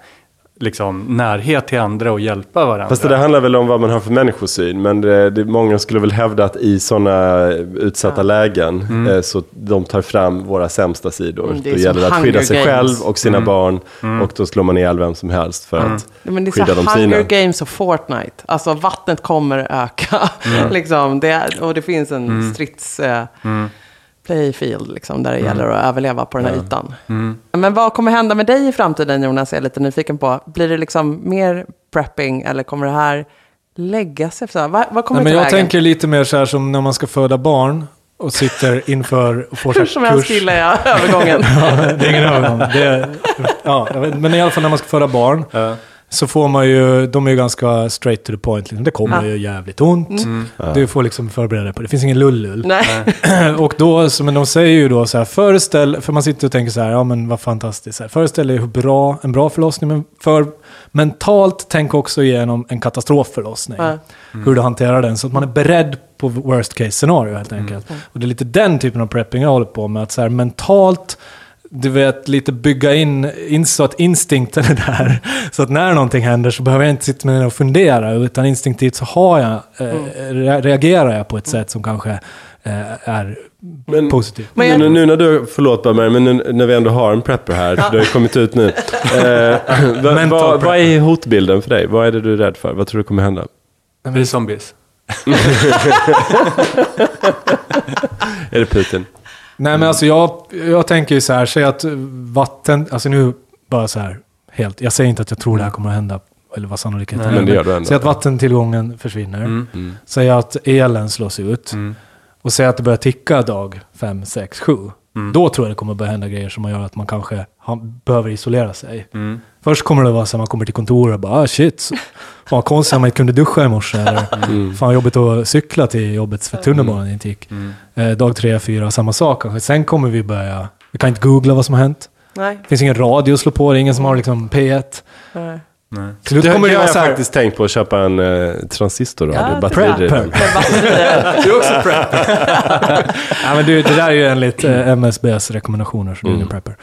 liksom närhet till andra och hjälpa varandra. Fast det där handlar väl om vad man har för människosyn. Men det, det, många skulle väl hävda att i sådana utsatta lägen Mm. eh, så de tar fram våra sämsta sidor. Mm, det då gäller det att skydda sig Games. själv och sina Mm. barn. Och då slår man ihjäl vem som helst för att Ja, men det är skydda så de sina. Hunger Games och Fortnite. Alltså vattnet kommer öka. liksom, det och det finns en Mm. strids... Eh, Playfield, liksom, där det gäller att överleva på den här ytan. Mm. Men vad kommer hända med dig i framtiden, Jonas? Jag är lite nyfiken på. Blir det liksom mer prepping eller kommer det här lägga sig? Vad, vad kommer Nej, men jag vägen? tänker lite mer så här som när man ska föda barn och sitter inför och får här Som helst gillar jag övergången. Ja, det är ingen övergång. Det är, ja, men i alla fall när man ska föda barn så får man ju, de är ju ganska straight to the point. Liksom. Det kommer Ja. ju jävligt ont. Du får liksom förbereda dig på det. Det finns ingen lullull. Nej. och då, så, men de säger ju då så här, föreställ, för man sitter och tänker så här, ja men vad fantastiskt. Så här, föreställ dig hur bra, en bra förlossning, men för mentalt tänk också igenom en katastrofförlossning. Ja. Hur du hanterar den, så att man är beredd på worst case scenario helt enkelt. Och det är lite den typen av prepping jag håller på med, att så här mentalt du vet, lite bygga in, in så att instinkten är där. Så att när någonting händer så behöver jag inte sitta med och fundera, utan instinktivt så har jag, eh, re- reagerar jag på ett sätt som kanske eh, är Men- positivt. Men jag- Nu, nu när du, förlåt bara men nu, när vi ändå har en prepper här, för det har ju kommit ut nu. Eh, vad, vad, vad är hotbilden för dig? Vad är det du är rädd för? Vad tror du kommer hända? Vi är zombies. Är det Putin? Nej men alltså jag, jag tänker ju så här, säg att vatten, alltså nu bara så här, helt, jag säger inte att jag tror det här kommer att hända, eller vad sannolikheten Nej, men det gör du ändå. Säg att vattentillgången försvinner, Mm. säg att elen slås ut, Mm. och säg att det börjar ticka dag 5, 6, 7. Mm. Då tror jag det kommer börja hända grejer som gör att man kanske har, behöver isolera sig. Mm. Först kommer det vara så att man kommer till kontoret och bara ah, shit, fan vad konstigt att man inte kunde duscha i morse. Eller fan jobbigt att cykla till jobbet för tunnelbanan inte gick. Mm. Eh, dag tre, fyra, samma sak kanske. Sen kommer vi börja, vi kan inte googla vad som har hänt. Nej. Det finns ingen radio att slå på, det är ingen som har liksom P1. Nej. Slut Det, kommer det det har jag här, faktiskt tänkt på att köpa en eh, transistor. Ja, Ja, det- batteridriven. Prepper. Du är också prep. Ja, men det, det där är ju enligt eh, MSBs rekommendationer, så du är ingen prepper.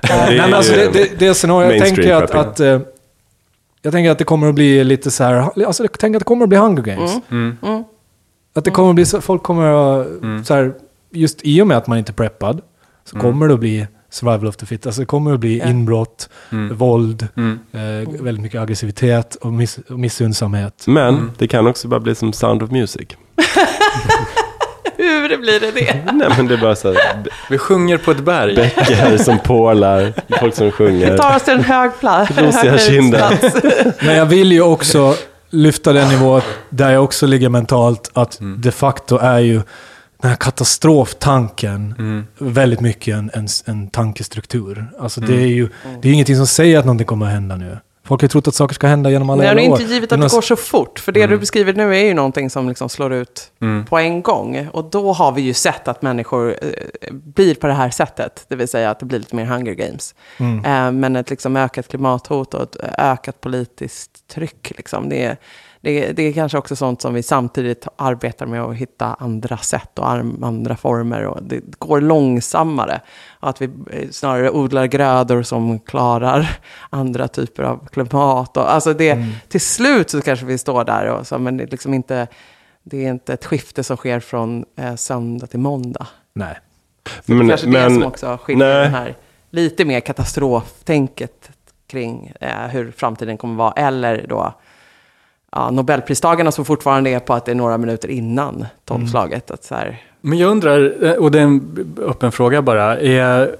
Det är Nej, men alltså det, det, det scenario, jag tänker att, att eh, jag tänker att det kommer att bli lite så här, alltså jag tänker att det kommer att bli Hunger Games. Mm. Att det kommer att bli så, folk kommer att, så här, just i och med att man inte är preppad, så kommer det att bli survival of the fit. Alltså det kommer att bli inbrott, våld, eh, väldigt mycket aggressivitet och, miss, och missundsamhet. Men det kan också bara bli som Sound of Music. Hur blir det det? Nej men det är bara så här, Vi sjunger på ett berg. bäckar som porlar, folk som sjunger. tar oss till en hög plats. Rosiga kinder. Men jag vill ju också lyfta den nivå där jag också ligger mentalt, att de facto är ju den här katastroftanken väldigt mycket en, en, en tankestruktur. Alltså det är ju det är ingenting som säger att någonting kommer att hända nu. Folk har ju trott att saker ska hända genom alla Det är år. inte givet att det går så fort. För det du beskriver nu är ju någonting som liksom slår ut på en gång. Och då har vi ju sett att människor eh, blir på det här sättet. Det vill säga att det blir lite mer Hunger Games. Eh, men ett liksom ökat klimathot och ett ökat politiskt tryck. Liksom. Det, är, det, är, det är kanske också sånt som vi samtidigt arbetar med att hitta andra sätt och andra former. Och det går långsammare. Att vi eh, snarare odlar grödor som klarar andra typer av klimat. Och, alltså det, Till slut så kanske vi står där, och så, men det är, liksom inte, det är inte ett skifte som sker från eh, söndag till måndag. Nej. Så det kanske är det som också skiljer den här lite mer katastroftänket kring eh, hur framtiden kommer vara. Eller då ja, Nobelpristagarna som fortfarande är på att det är några minuter innan tolvslaget. Att så här, Men jag undrar, eh, och det är en öppen fråga bara, är,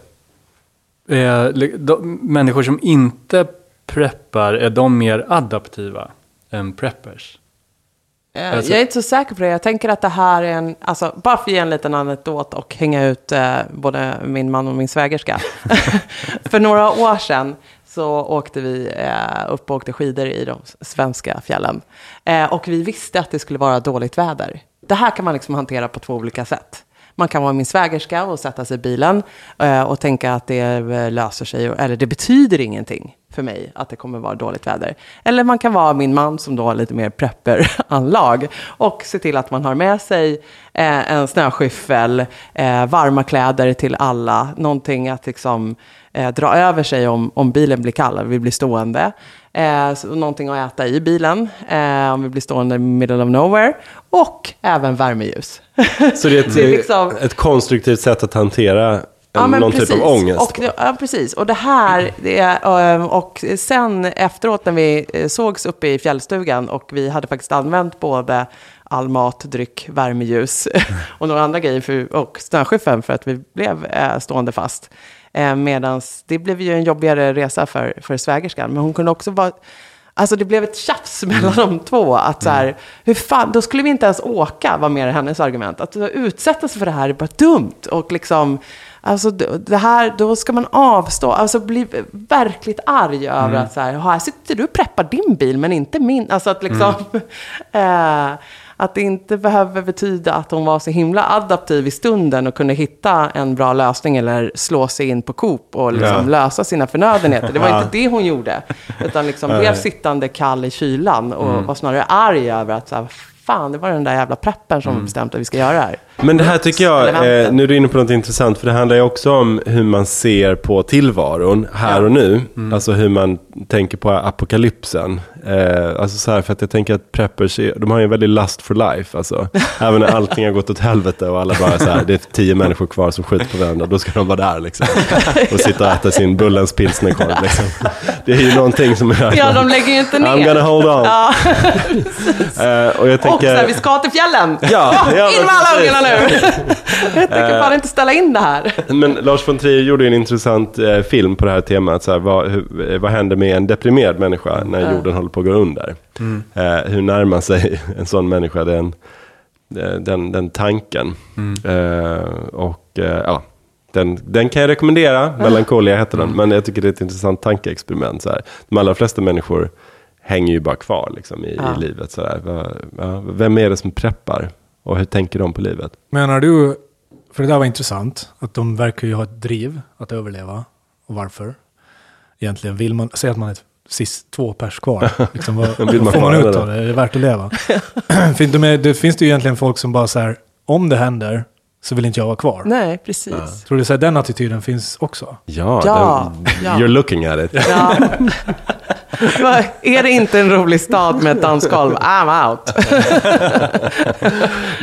är de, människor som inte preppar, är de mer adaptiva än preppers? Eh, Alltså- Jag är inte så säker på det. Jag tänker att det här är en, alltså, bara för att ge en liten anekdot och hänga ut eh, både min man och min svägerska. för några år sedan så åkte vi eh, upp och åkte skidor i de svenska fjällen. Eh, och vi visste att det skulle vara dåligt väder. Det här kan man liksom hantera på två olika sätt. Man kan vara min svägerska och sätta sig i bilen eh, och tänka att det eh, löser sig, eller det betyder ingenting för mig att det kommer vara dåligt väder. Eller man kan vara min man som då har lite mer prepper-anlag och se till att man har med sig eh, en snöskyffel, eh, varma kläder till alla, någonting att liksom eh, dra över sig om, om bilen blir kall och vi blir stående. Eh, någonting att äta i bilen eh, om vi blir stående i middle of nowhere. Och även värmeljus. Så det är ett, Det är liksom- ett konstruktivt sätt att hantera men någon typ av ångest. Och, ja, precis. Och det här, det är, eh, och sen efteråt när vi eh, sågs uppe i fjällstugan och vi hade faktiskt använt både all mat, dryck, värmeljus och några andra grejer för, och snöskyffeln för att vi blev eh, stående fast. Eh, Medan det blev ju en jobbigare resa för, för svägerskan. Men hon kunde också vara... Alltså det blev ett tjafs mellan de två. Att så här, hur fan, då skulle vi inte ens åka, var mer hennes argument. Att utsätta sig för det här är bara dumt. Och liksom, alltså det här, då ska man avstå. Alltså bli verkligt arg över att så här, "Ja, här sitter du och preppar din bil men inte min. Alltså att liksom, eh, att det inte behöver betyda att hon var så himla adaptiv i stunden och kunde hitta en bra lösning eller slå sig in på Coop och liksom Ja. lösa sina förnödenheter. Det var Ja. inte det hon gjorde. Utan liksom blev sittande kall i kylan och var snarare arg över att så här, fan, det var den där jävla preppen som bestämt att vi ska göra det här. Men det här tycker jag, eh, nu är du inne på något intressant, för det handlar ju också om hur man ser på tillvaron här och nu. Alltså hur man tänker på apokalypsen. Eh, alltså så här, för att jag tänker att preppers, är, de har ju en väldigt lust for life. Alltså, även när allting har gått åt helvete och alla bara så här, det är tio människor kvar som skjuter på varandra, då ska de vara där liksom. Och sitta och äta sin Bullens pilsnerkorv liksom. Det är ju någonting som är... Ja, de lägger ju inte ner. I'm gonna hold on. Ja, Eh, och jag och tänker... så här, vi ska till fjällen! Ja, ja, in med alla ungarna nu! jag tänker fan inte ställa in det här. Men Lars von Trier gjorde ju en intressant eh, film på det här temat. Så här, vad, hur, eh, vad händer med en deprimerad människa när jorden håller på att gå under? Eh, hur närmar sig en sån människa den, den, den tanken? Eh, och eh, ja, den, den kan jag rekommendera. Melancholia heter den. Men jag tycker det är ett intressant tankeexperiment. Så här. De allra flesta människor hänger ju bara kvar liksom, i, Ja. i livet. Så där. Vem är det som preppar? Och hur tänker de på livet? Menar du, för det där var intressant, att de verkar ju ha ett driv att överleva. Och varför? Egentligen vill man, säga att man är ett sist två pers kvar. Liksom, vad, vill vad man får man ut det av det? Är det värt att leva? Det finns det ju egentligen folk som bara så här, om det händer så vill inte jag vara kvar. Nej, precis. Tror du här, den attityden finns också? Ja, Ja, den, ja. you're looking at it. Ja. Är det inte en rolig stad med ett dansgolv? I'm out.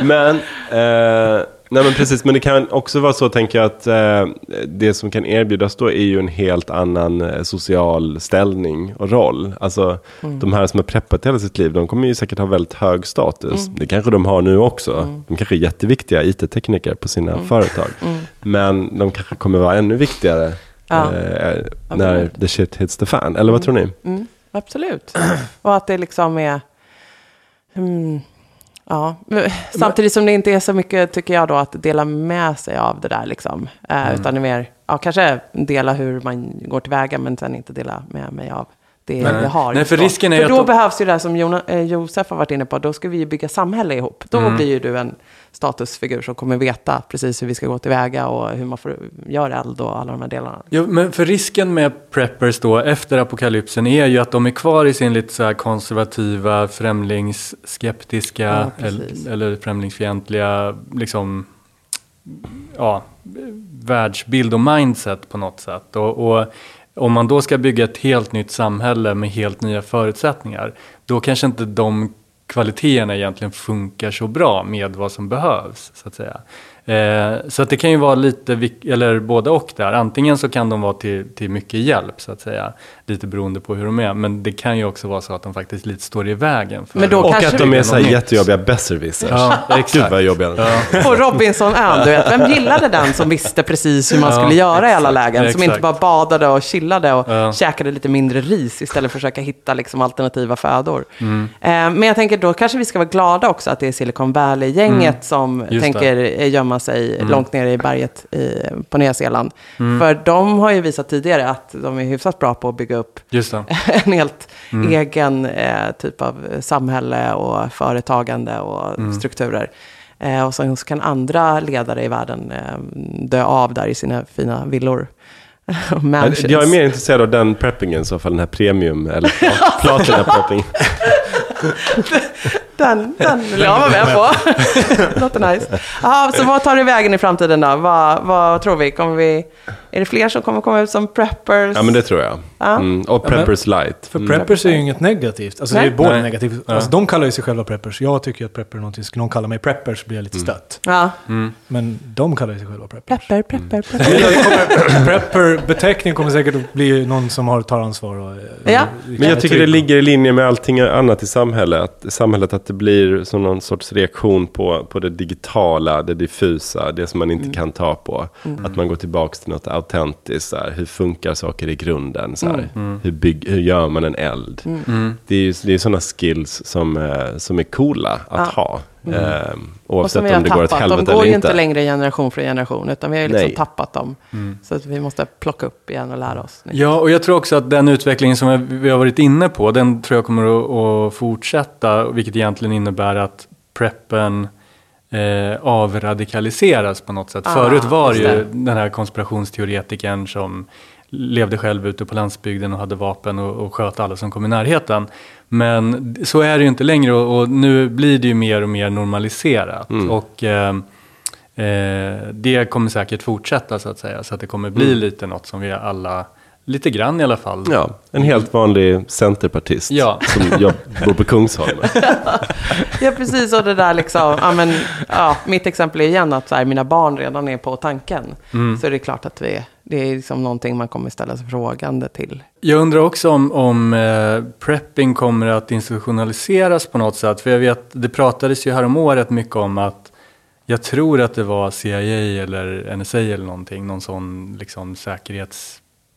Men, eh, nej men precis, men det kan också vara så tänker jag att eh, det som kan erbjudas då är ju en helt annan eh, social ställning och roll. Alltså de här som har preppat hela sitt liv, de kommer ju säkert ha väldigt hög status. Det kanske de har nu också. De kanske är jätteviktiga IT-tekniker på sina företag. Men de kanske kommer vara ännu viktigare Ja. eh, när the shit hits the fan. Eller vad tror ni? Mm, absolut. Och att det liksom är... Mm, ja. Samtidigt som det inte är så mycket, tycker jag då, att dela med sig av det där. Liksom. Eh, Utan det är mer, ja, kanske dela hur man går tillväga, men sen inte dela med mig av det Nej. jag har. Nej, för då. risken är för då de- behövs ju det här som Jona, eh, Josef har varit inne på, då ska vi ju bygga samhälle ihop. Då Mm. blir ju du en statusfigur som kommer veta precis hur vi ska gå tillväga och hur man får göra eld och alla de här delarna. Jo, men för risken med preppers då efter apokalypsen är ju att de är kvar i sin lite så här konservativa, främlingsskeptiska Ja, eller, eller främlingsfientliga liksom, ja, världsbild och mindset på något sätt. Och, och om man då ska bygga ett helt nytt samhälle med helt nya förutsättningar, då kanske inte de kvaliteterna egentligen funkar så bra med vad som behövs. Så att säga. Eh, så att det kan ju vara lite, eller både och där. Antingen så kan de vara till, till mycket hjälp så att säga. Lite beroende på hur de är. Men det kan ju också vara så att de faktiskt lite står i vägen. För Men då Och att de är så här jättejobbiga besserwissers. Ja, Gud exakt. vad jobbiga de är. På Robinsonön, du vet. Vem gillade den som visste precis hur man Ja, skulle göra i alla exakt, lägen? Som inte exakt. bara badade och chillade och Ja. käkade lite mindre ris istället för att försöka hitta liksom, alternativa födor. Mm. Eh, men jag tänker då kanske vi ska vara glada också att det är Silicon Valley-gänget som Mm. Just tänker eh, gömma sig Mm. långt ner i berget i, på Nya Zeeland. För de har ju visat tidigare att de är hyfsat bra på att bygga upp Just det. en helt Mm. egen eh, typ av samhälle och företagande och Mm. strukturer. Eh, och sen så kan andra ledare i världen eh, dö av där i sina fina villor. Jag är mer intresserad av den preppingen så fall, den här premium eller plat- platina preppingen. Den, den vill jag vara med på. Låter nice. Aha, så vad tar det vägen i framtiden då? Vad, vad tror vi? Kommer vi? Är det fler som kommer komma ut som preppers? Ja men det tror jag. Ja. Mm, och preppers light. För Mm. preppers är ju inget negativt. Alltså Nej. det är både Nej. negativt. Ja. Alltså de kallar ju sig själva preppers. Jag tycker att prepper är någonting. Ska någon kalla mig preppers blir jag lite stött. Ja. Men de kallar ju sig själva preppers. Prepper, prepper, prepper. Men det kommer- Prepper-beteckningen kommer säkert att bli någon som har, tar ansvar. Och, Ja. Men jag tycker det ligger i linje med allting annat i samhället. Att, samhället, att det blir som någon sorts reaktion på, på det digitala, det diffusa, det som man inte kan ta på. Att man går tillbaka till något autentiskt. Så här, hur funkar saker i grunden? Så här, hur, bygg, hur gör man en eld? Det är ju det är sådana skills som, eh, som är coola att ha. Eh, Och oavsett om det går åt tappat. De helvete går eller ju inte. inte längre generation för generation, utan vi har ju liksom Nej. tappat dem. Så att vi måste plocka upp igen och lära oss. Ja, och jag tror också att den utvecklingen som vi har varit inne på, den tror jag kommer att, fortsätta, vilket egentligen innebär att preppen eh, avradikaliseras på något sätt. Ah, Förut var ju det. den här konspirationsteoretikern som levde själv ute på landsbygden och hade vapen och, och sköt alla som kom i närheten. Men så är det ju inte längre och, och nu blir det ju mer och mer normaliserat. Mm. Och eh, eh, det kommer säkert fortsätta så att säga. Så att det kommer bli Mm. lite något som vi alla, lite grann i alla fall, Ja, en helt vanlig centerpartist Ja. som jag bor på Kungsholmen. Ja, precis. Och det där liksom, ja, men, ja, mitt exempel är igen att så här, mina barn redan är på tanken. Mm. Så är det klart att vi, det är liksom någonting man kommer ställa sig frågande till. Jag undrar också om, om eh, prepping kommer att institutionaliseras på något sätt. För jag vet, det pratades ju här om året mycket om att jag tror att det var CIA eller NSA eller någonting, någon sån liksom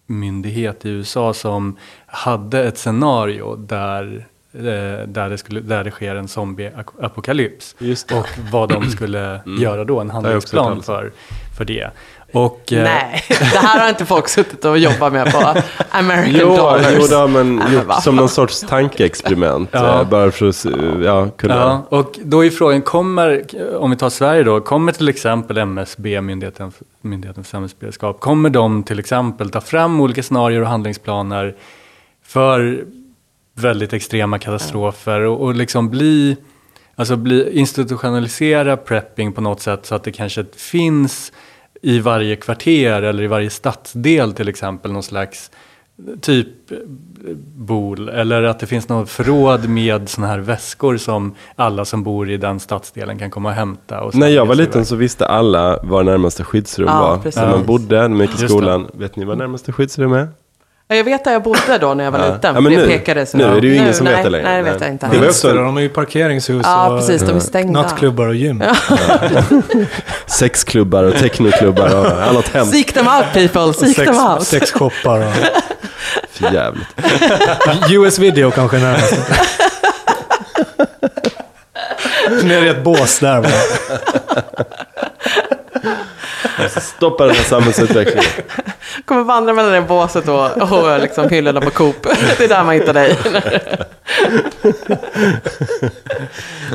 säkerhetsmyndighet i USA som hade ett scenario där, eh, där, det, skulle, där det sker en zombie-apokalyps. Och vad de skulle göra då, en handlingsplan för, för det. Och, eh, Nej, det här har inte folk suttit och jobbat med på American Jo, Dollars. jo det har man men gjort som någon sorts tankeexperiment. Ja. eh, Bara för att ja, kunna... Ja, och då är frågan, kommer, om vi tar Sverige då, kommer till exempel MSB, Myndigheten, Myndigheten för samhällsberedskap, kommer de till exempel ta fram olika scenarier och handlingsplaner för väldigt extrema katastrofer och, och liksom bli, alltså bli, institutionalisera prepping på något sätt så att det kanske finns i varje kvarter eller i varje stadsdel till exempel någon slags typ bol eller att det finns något förråd med såna här väskor som alla som bor i den stadsdelen kan komma och hämta. Och När jag var liten så visste alla var närmaste skyddsrum Ja, var. precis. När man bodde, när man gick i skolan. Vet ni vad närmaste skyddsrum är? Jag vet där jag bodde då när jag var Ja. liten. Ja, men det nu- pekades nu är det ju ingen som nej, vet det längre. Nej, det vet jag inte. Det var också- de är ju parkeringshus Ja, och precis. De är stängda. nattklubbar och gym. Sexklubbar och technoklubbar och annat hemskt. Seek them out people, seek Sex, them out. sexshoppar och... För jävligt. US video kanske närmast. Nere i ett bås där bara. Stoppa den här samhällsutvecklingen. Kommer vandra mellan det båset och, och liksom hyllorna på Coop. Det är där man hittar dig.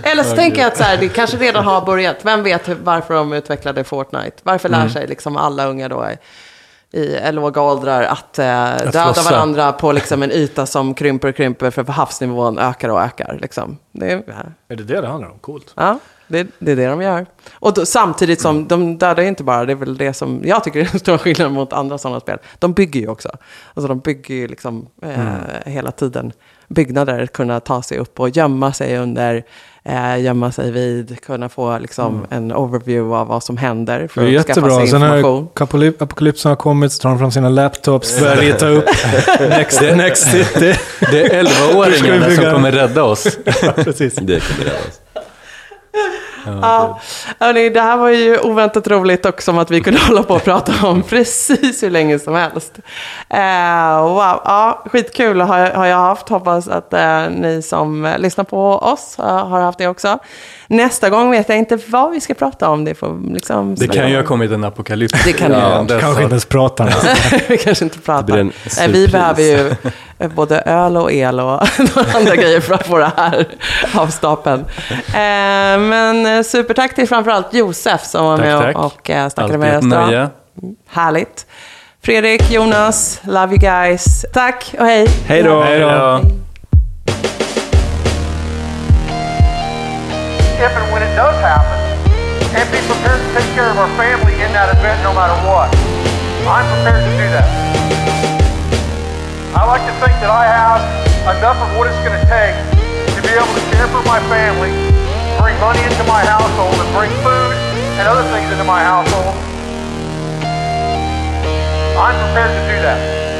Eller så tänker jag att så här, det kanske redan har börjat. Vem vet varför de utvecklade Fortnite? Varför lär sig liksom alla unga då i, i låga åldrar att, eh, döda slåssa. varandra på liksom en yta som krymper och krymper för havsnivån ökar och ökar. Liksom. Det är, Är det det det handlar om? Coolt. Ja, det, det är det de gör. Och då, samtidigt som de dödar ju inte bara, det är väl det som jag tycker är den stora skillnaden mot andra sådana spel. De bygger ju också. Alltså de bygger ju liksom eh, hela tiden byggnader, kunna ta sig upp och gömma sig under, eh, gömma sig vid, kunna få liksom en overview av vad som händer för att skaffa jättebra. sig Sen när information. apokalyp- apokalypsen har kommit så tar de fram sina laptops, börjar rita upp Next, next City. Det är Hur ska vi 11-åringarna bygga? som kommer rädda oss. Precis. Det kommer rädda oss. Ja, hörni, det här var ju oväntat roligt och som att vi kunde hålla på och prata om precis hur länge som helst. Eh, wow, ja, skitkul har, har jag haft. Hoppas att eh, ni som eh, lyssnar på oss eh, har haft det också. Nästa gång vet jag inte vad vi ska prata om. Det, får liksom Det kan ju ha kommit en apokalyps. Det kan det göra. dess, Kanske inte ens pratar. vi kanske inte Det pratar. Nej, vi behöver ju eh, både öl och el och några andra grejer för att få det här av stapeln. Eh, men eh, supertack till framförallt Josef som var Tack, med tack. och, eh, snackade med oss. nöje. Härligt. Fredrik, Jonas, love you guys. Tack och hej. Hej då! Hej då. if and when it does happen, and be prepared to take care of our family in that event no matter what. I'm prepared to do that. I like to think that I have enough of what it's going to take to be able to care for my family, bring money into my household, and bring food and other things into my household. I'm prepared to do that.